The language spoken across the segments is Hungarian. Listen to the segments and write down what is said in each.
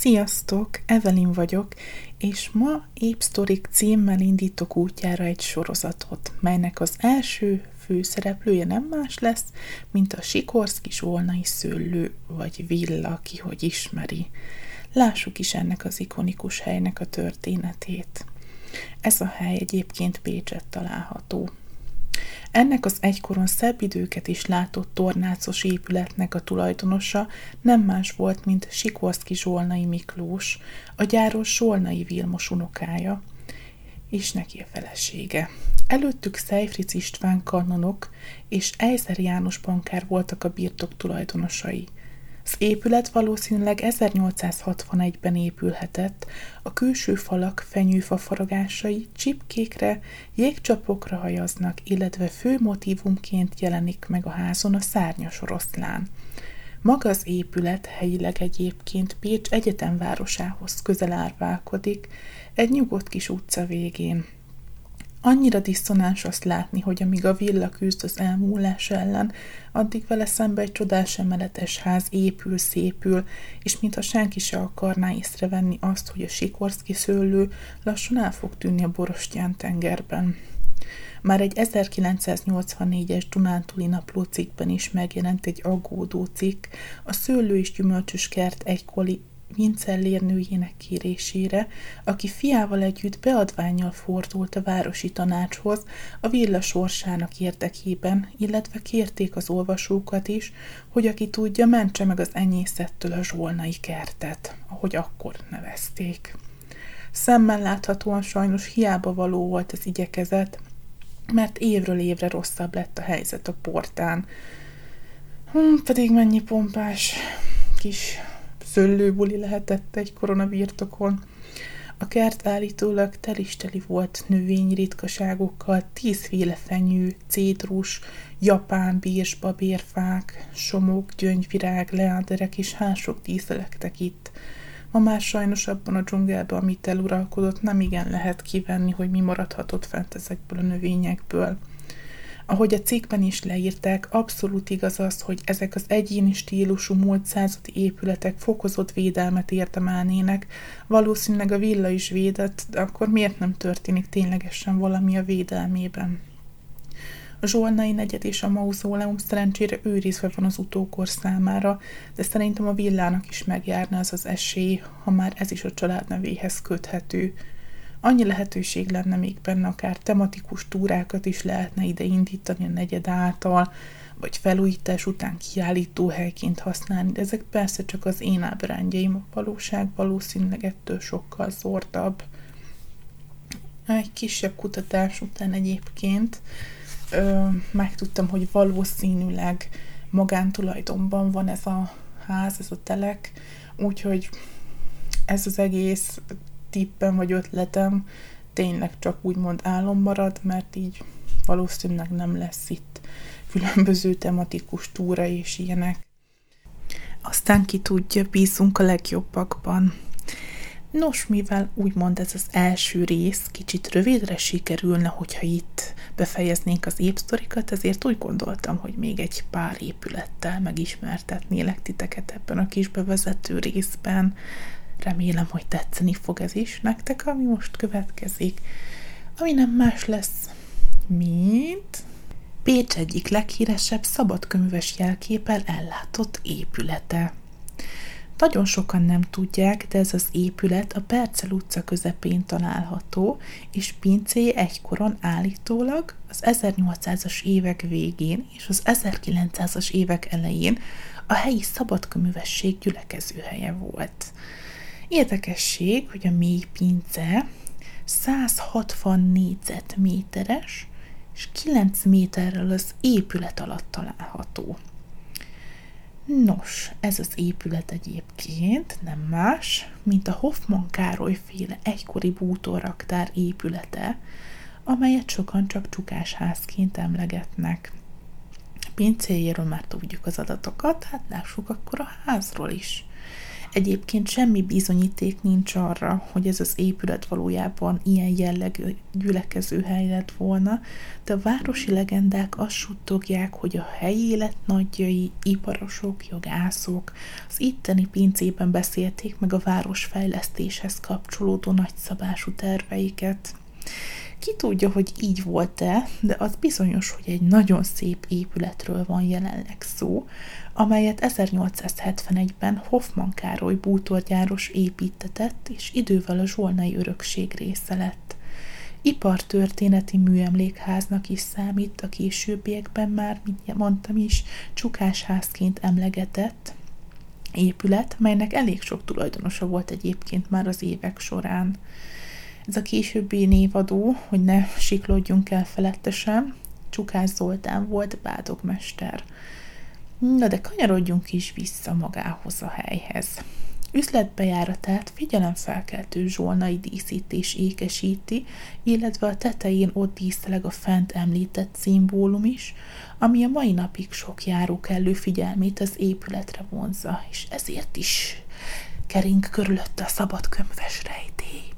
Sziasztok, Evelyn vagyok, és ma Épsztorik címmel indítok útjára egy sorozatot, melynek az első főszereplője nem más lesz, mint a Sikorszki Zsolnai szőlő, vagy villa, ki hogy ismeri. Lássuk is ennek az ikonikus helynek a történetét. Ez a hely egyébként Pécset található. Ennek az egykoron szebb időket is látott tornácos épületnek a tulajdonosa nem más volt, mint Sikorszki Zsolnai Miklós, a gyáros Zsolnai Vilmos unokája, és neki a felesége. Előttük Szejfric István kanonok és Ejzer János bankár voltak a birtok tulajdonosai – az épület valószínűleg 1861-ben épülhetett, a külső falak fenyőfa faragásai csipkékre, jégcsapokra hajaznak, illetve fő motivumként jelenik meg a házon a szárnyas oroszlán. Maga az épület helyileg egyébként Pécs egyetemvárosához közel árválkodik, egy nyugodt kis utca végén. Annyira diszonáns azt látni, hogy amíg a villa küzd az elmúlás ellen, addig vele szembe egy csodás emeletes ház épül, szépül, és mintha senki se akarná észrevenni azt, hogy a Sikorszki szőlő lassan el fog tűnni a Borostyán tengerben. Már egy 1984-es Dunántúli napló cikkben is megjelent egy aggódó cikk, a szőlő és gyümölcsös kert egykori Vincellér nőjének kérésére, aki fiával együtt beadványjal fordult a városi tanácshoz a villa sorsának érdekében, illetve kérték az olvasókat is, hogy aki tudja, mentse meg az enyészettől a zsolnai kertet, ahogy akkor nevezték. Szemmel láthatóan sajnos hiába való volt az igyekezet, mert évről évre rosszabb lett a helyzet a portán. Hm, pedig mennyi pompás kis szőlőbuli lehetett egy koronavírtokon. A kert állítólag telisteli volt növény ritkaságokkal, tízféle fenyő, cédrus, japán bírs, babérfák, somók, gyöngyvirág, leánderek és hások díszelektek itt. Ma már sajnos abban a dzsungelben, amit eluralkodott, nem igen lehet kivenni, hogy mi maradhatott fent ezekből a növényekből. Ahogy a cikkben is leírták, abszolút igaz az, hogy ezek az egyéni stílusú múlt századi épületek fokozott védelmet érdemelnének, valószínűleg a villa is védett, de akkor miért nem történik ténylegesen valami a védelmében? A Zsolnai negyed és a mauzóleum szerencsére őrizve van az utókor számára, de szerintem a villának is megjárna az az esély, ha már ez is a család nevéhez köthető. Annyi lehetőség lenne még benne, akár tematikus túrákat is lehetne ide indítani a negyed által, vagy felújítás után kiállító helyként használni, de ezek persze csak az én ábrányjaim, a valóság valószínűleg ettől sokkal zordabb. Egy kisebb kutatás után egyébként ö, megtudtam, hogy valószínűleg magántulajdonban van ez a ház, ez a telek, úgyhogy ez az egész tippem vagy ötletem tényleg csak úgymond álom marad, mert így valószínűleg nem lesz itt különböző tematikus túra és ilyenek. Aztán ki tudja, bízunk a legjobbakban. Nos, mivel úgymond ez az első rész kicsit rövidre sikerülne, hogyha itt befejeznénk az épsztorikat, ezért úgy gondoltam, hogy még egy pár épülettel megismertetnélek titeket ebben a kis bevezető részben. Remélem, hogy tetszeni fog ez is nektek, ami most következik, ami nem más lesz, mint Pécs egyik leghíresebb szabadkönyves jelképel ellátott épülete. Nagyon sokan nem tudják, de ez az épület a Percel utca közepén található, és pincéje egykoron állítólag az 1800-as évek végén és az 1900-as évek elején a helyi szabadköművesség gyülekezőhelye volt. Érdekesség, hogy a mély pince 160 négyzetméteres, és 9 méterrel az épület alatt található. Nos, ez az épület egyébként nem más, mint a Hoffman Károly féle egykori bútorraktár épülete, amelyet sokan csak csukásházként emlegetnek. Pincéjéről már tudjuk az adatokat, hát lássuk akkor a házról is. Egyébként semmi bizonyíték nincs arra, hogy ez az épület valójában ilyen jellegű gyülekező hely lett volna, de a városi legendák azt suttogják, hogy a helyi élet nagyjai, iparosok, jogászok az itteni pincében beszélték meg a városfejlesztéshez kapcsolódó nagyszabású terveiket. Ki tudja, hogy így volt-e, de az bizonyos, hogy egy nagyon szép épületről van jelenleg szó, amelyet 1871-ben Hoffman Károly bútorgyáros építetett, és idővel a zsolnai örökség része lett. Ipartörténeti műemlékháznak is számít a későbbiekben már, mint mondtam is, csukásházként emlegetett épület, melynek elég sok tulajdonosa volt egyébként már az évek során. Ez a későbbi névadó, hogy ne siklódjunk el felettesen, Csukás Zoltán volt bádogmester. Na de kanyarodjunk is vissza magához a helyhez. Üzletbejáratát figyelemfelkeltő zsolnai díszítés ékesíti, illetve a tetején ott díszeleg a fent említett szimbólum is, ami a mai napig sok járó kellő figyelmét az épületre vonzza, és ezért is kering körülötte a szabadkönyves rejtély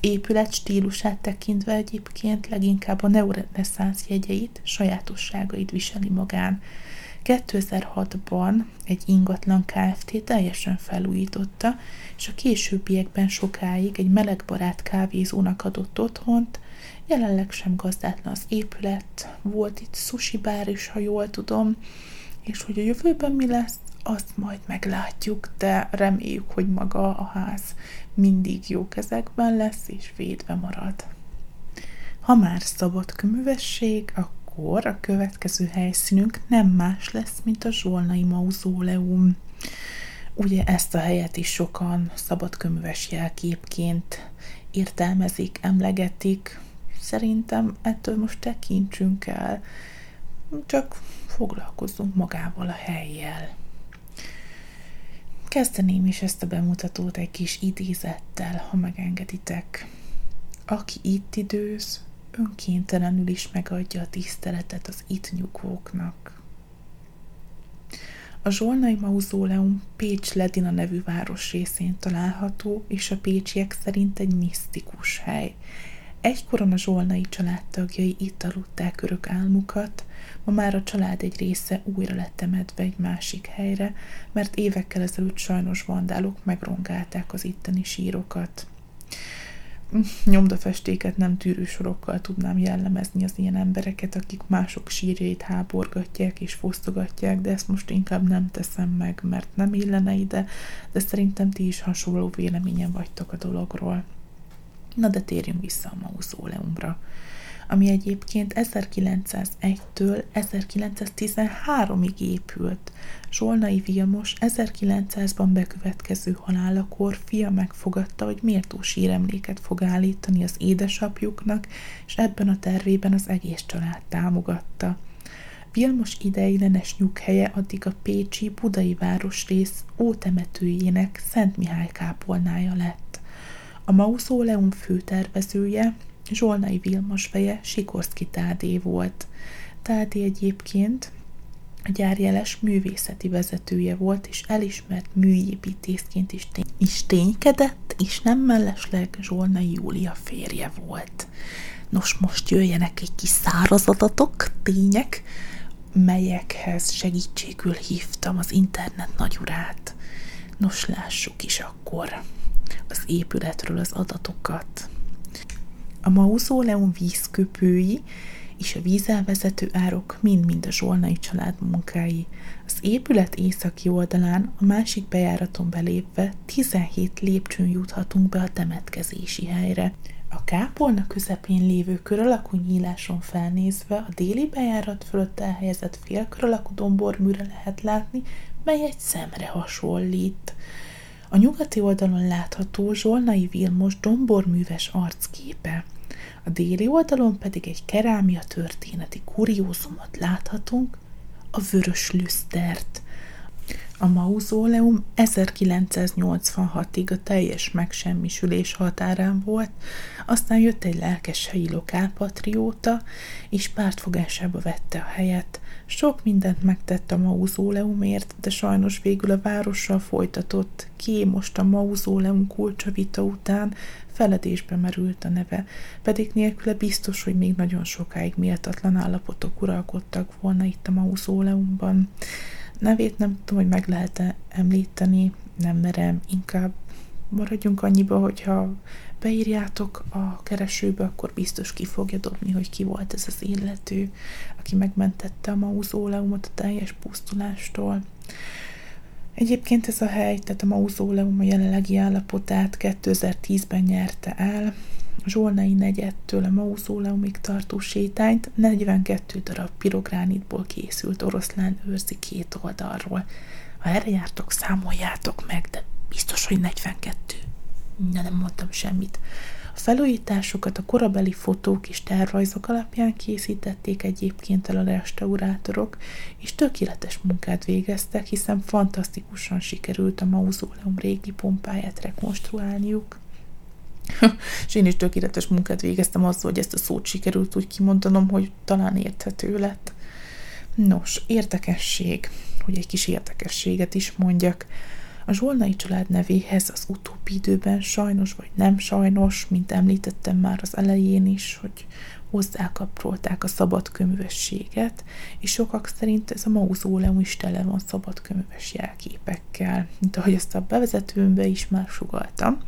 épület stílusát tekintve egyébként leginkább a neoreneszánsz jegyeit, sajátosságait viseli magán. 2006-ban egy ingatlan Kft. teljesen felújította, és a későbbiekben sokáig egy melegbarát kávézónak adott otthont, jelenleg sem gazdátlan az épület, volt itt sushi bár is, ha jól tudom, és hogy a jövőben mi lesz, azt majd meglátjuk, de reméljük, hogy maga a ház mindig jó kezekben lesz és védve marad. Ha már szabad köművesség, akkor a következő helyszínünk nem más lesz, mint a Zsolnai Mauzóleum. Ugye ezt a helyet is sokan szabadköműves jelképként értelmezik, emlegetik. Szerintem ettől most tekintsünk el, csak foglalkozzunk magával a helyjel. Kezdeném is ezt a bemutatót egy kis idézettel, ha megengeditek. Aki itt időz, önkéntelenül is megadja a tiszteletet az itt nyugvóknak. A Zsolnai Mauzóleum Pécs Ledina nevű város részén található, és a pécsiek szerint egy misztikus hely. Egykoron a Zsolnai családtagjai itt aludták örök álmukat, Ma már a család egy része újra lett temetve egy másik helyre, mert évekkel ezelőtt sajnos vandálok megrongálták az itteni sírokat. Nyomdafestéket nem tűrő sorokkal tudnám jellemezni az ilyen embereket, akik mások sírjait háborgatják és fosztogatják, de ezt most inkább nem teszem meg, mert nem illene ide, de szerintem ti is hasonló véleményen vagytok a dologról. Na de térjünk vissza a mauzóleumra ami egyébként 1901-től 1913-ig épült. Zsolnai Vilmos 1900-ban bekövetkező halálakor fia megfogadta, hogy méltó síremléket fog állítani az édesapjuknak, és ebben a tervében az egész család támogatta. Vilmos ideiglenes nyughelye addig a Pécsi Budai városrész ótemetőjének Szent Mihály kápolnája lett. A mauzóleum főtervezője Zsolnai Vilmos feje Sikorszki Tádé volt. Tádé egyébként a gyárjeles művészeti vezetője volt, és elismert műépítészként is, tény- is ténykedett, és nem mellesleg Zsolnai Júlia férje volt. Nos, most jöjjenek egy kis száraz adatok, tények, melyekhez segítségül hívtam az internet nagyurát. Nos, lássuk is akkor az épületről az adatokat. A mauzóleum vízköpői és a vízelvezető árok mind-mind a zsolnai család munkái. Az épület északi oldalán, a másik bejáraton belépve 17 lépcsőn juthatunk be a temetkezési helyre. A kápolna közepén lévő kör alakú nyíláson felnézve a déli bejárat fölött elhelyezett félkör alakú domborműre lehet látni, mely egy szemre hasonlít. A nyugati oldalon látható Zsolnai Vilmos domborműves arcképe. A déli oldalon pedig egy kerámia történeti kuriózumot láthatunk, a vörös lüsztert. A mauzóleum 1986-ig a teljes megsemmisülés határán volt, aztán jött egy lelkes helyi lokálpatrióta, és pártfogásába vette a helyet. Sok mindent megtett a mauzóleumért, de sajnos végül a várossal folytatott, ki most a mauzóleum kulcsavita után? Feledésbe merült a neve, pedig nélküle biztos, hogy még nagyon sokáig méltatlan állapotok uralkodtak volna itt a mauzóleumban nevét nem tudom, hogy meg lehet-e említeni, nem merem, inkább maradjunk annyiba, hogyha beírjátok a keresőbe, akkor biztos ki fogja dobni, hogy ki volt ez az illető, aki megmentette a mauzóleumot a teljes pusztulástól. Egyébként ez a hely, tehát a mauzóleum a jelenlegi állapotát 2010-ben nyerte el, Zsolnai negyedtől a mauzóleumig tartó sétányt 42 darab pirogránitból készült oroszlán őrzi két oldalról. Ha erre jártok, számoljátok meg, de biztos, hogy 42. Na, nem mondtam semmit. A felújításokat a korabeli fotók és tervrajzok alapján készítették egyébként el a restaurátorok, és tökéletes munkát végeztek, hiszen fantasztikusan sikerült a mauzóleum régi pompáját rekonstruálniuk. és én is tökéletes munkát végeztem azzal, hogy ezt a szót sikerült úgy kimondanom, hogy talán érthető lett. Nos, érdekesség, hogy egy kis érdekességet is mondjak. A Zsolnai család nevéhez az utóbbi időben sajnos vagy nem sajnos, mint említettem már az elején is, hogy hozzákapcsolták a szabadköművességet, és sokak szerint ez a mauzóleum is tele van szabadköműves jelképekkel, mint ahogy ezt a bevezetőmbe is már sugaltam.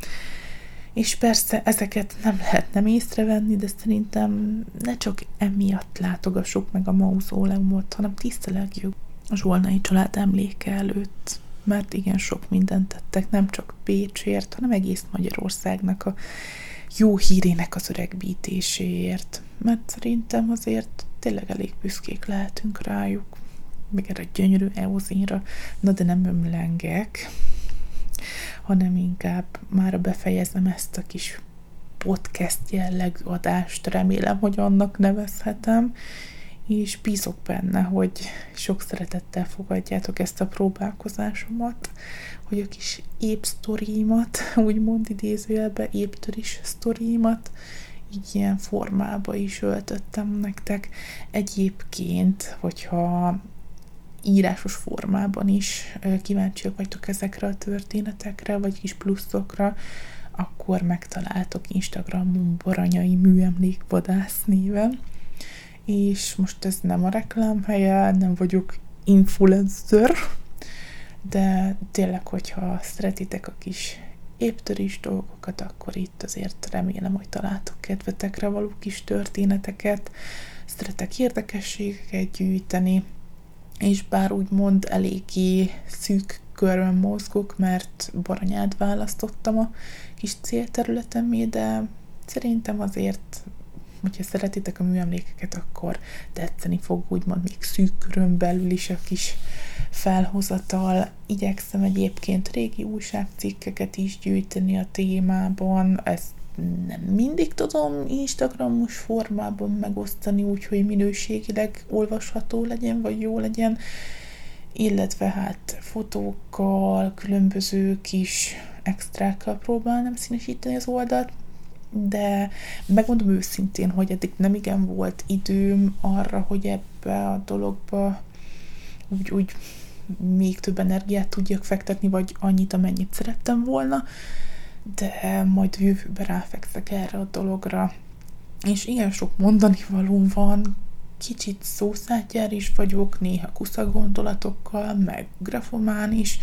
És persze ezeket nem lehet nem észrevenni, de szerintem ne csak emiatt látogassuk meg a mauzóleumot, hanem tisztelegjük a Zsolnai család emléke előtt, mert igen sok mindent tettek, nem csak Pécsért, hanem egész Magyarországnak a jó hírének az öregbítéséért, mert szerintem azért tényleg elég büszkék lehetünk rájuk, meg erre a gyönyörű eozinra, na de nem ömlengek, hanem inkább már befejezem ezt a kis podcast jellegű adást, remélem, hogy annak nevezhetem, és bízok benne, hogy sok szeretettel fogadjátok ezt a próbálkozásomat, hogy a kis épp sztoriimat, úgymond idézőjelbe éptöris sztoriimat így ilyen formába is öltöttem nektek. Egyébként, hogyha írásos formában is kíváncsiak vagytok ezekre a történetekre, vagy kis pluszokra, akkor megtaláltok Instagramon Baranyai Műemlékvadász néven. És most ez nem a reklám helye, nem vagyok influencer, de tényleg, hogyha szeretitek a kis éptörés dolgokat, akkor itt azért remélem, hogy találtok kedvetekre való kis történeteket, szeretek érdekességeket gyűjteni, és bár úgymond eléggé szűk körben mozgok, mert Baranyát választottam a kis célterületemé, de szerintem azért, hogyha szeretitek a műemlékeket, akkor tetszeni fog úgymond még szűk körön belül is a kis felhozatal. Igyekszem egyébként régi újságcikkeket is gyűjteni a témában, ezt nem mindig tudom Instagramos formában megosztani, úgyhogy minőségileg olvasható legyen, vagy jó legyen, illetve hát fotókkal, különböző kis extrákkal próbálnám színesíteni az oldalt, de megmondom őszintén, hogy eddig nem igen volt időm arra, hogy ebbe a dologba úgy, úgy még több energiát tudjak fektetni, vagy annyit, amennyit szerettem volna de majd jövőben ráfekszek erre a dologra. És ilyen sok mondani való van, kicsit szószátjár is vagyok, néha kusza gondolatokkal, meg grafomán is,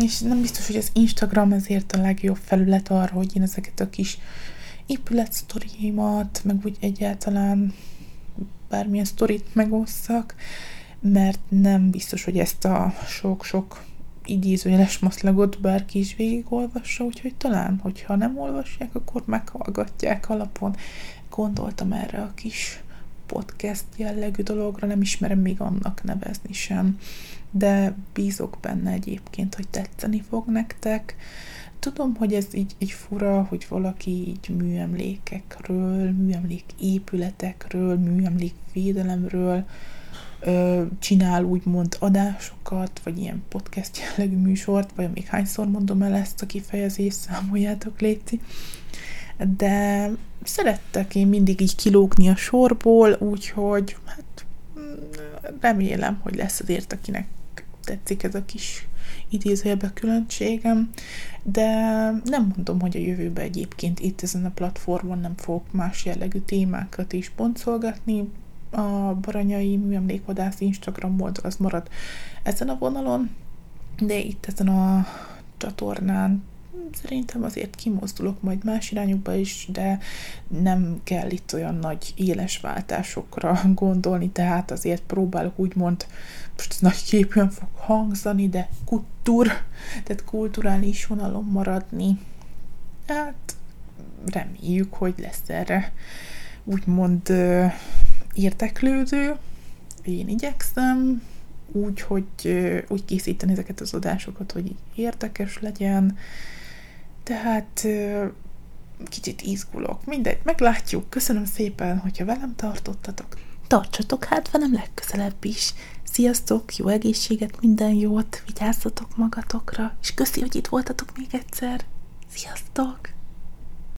és nem biztos, hogy az Instagram ezért a legjobb felület arra, hogy én ezeket a kis épületsztoriaimat, meg úgy egyáltalán bármilyen sztorit megosszak, mert nem biztos, hogy ezt a sok-sok idézőjeles maszlagot bárki is végigolvassa, úgyhogy talán, hogyha nem olvassák, akkor meghallgatják alapon. Gondoltam erre a kis podcast jellegű dologra, nem ismerem még annak nevezni sem, de bízok benne egyébként, hogy tetszeni fog nektek. Tudom, hogy ez így, így fura, hogy valaki így műemlékekről, műemlék épületekről, műemlék védelemről ö, csinál úgymond adásokat, vagy ilyen podcast jellegű műsort, vagy még hányszor mondom el ezt a kifejezést, számoljátok léti. De szerettek én mindig így kilógni a sorból, úgyhogy hát remélem, hogy lesz azért, akinek tetszik ez a kis idézőjelbe különbségem, de nem mondom, hogy a jövőben egyébként itt ezen a platformon nem fogok más jellegű témákat is boncolgatni, a Baranyai Műemlékvadász Instagram oldal az marad ezen a vonalon, de itt ezen a csatornán szerintem azért kimozdulok majd más irányokba is, de nem kell itt olyan nagy éles váltásokra gondolni, tehát azért próbálok úgymond, most nagy képűen fog hangzani, de kultúr, tehát kulturális vonalon maradni. Hát reméljük, hogy lesz erre úgymond érteklődő, én igyekszem, úgy, hogy úgy készíteni ezeket az adásokat, hogy érdekes legyen, tehát kicsit izgulok. Mindegy, meglátjuk. Köszönöm szépen, hogyha velem tartottatok. Tartsatok hát velem legközelebb is. Sziasztok, jó egészséget, minden jót, vigyázzatok magatokra, és köszi, hogy itt voltatok még egyszer. Sziasztok!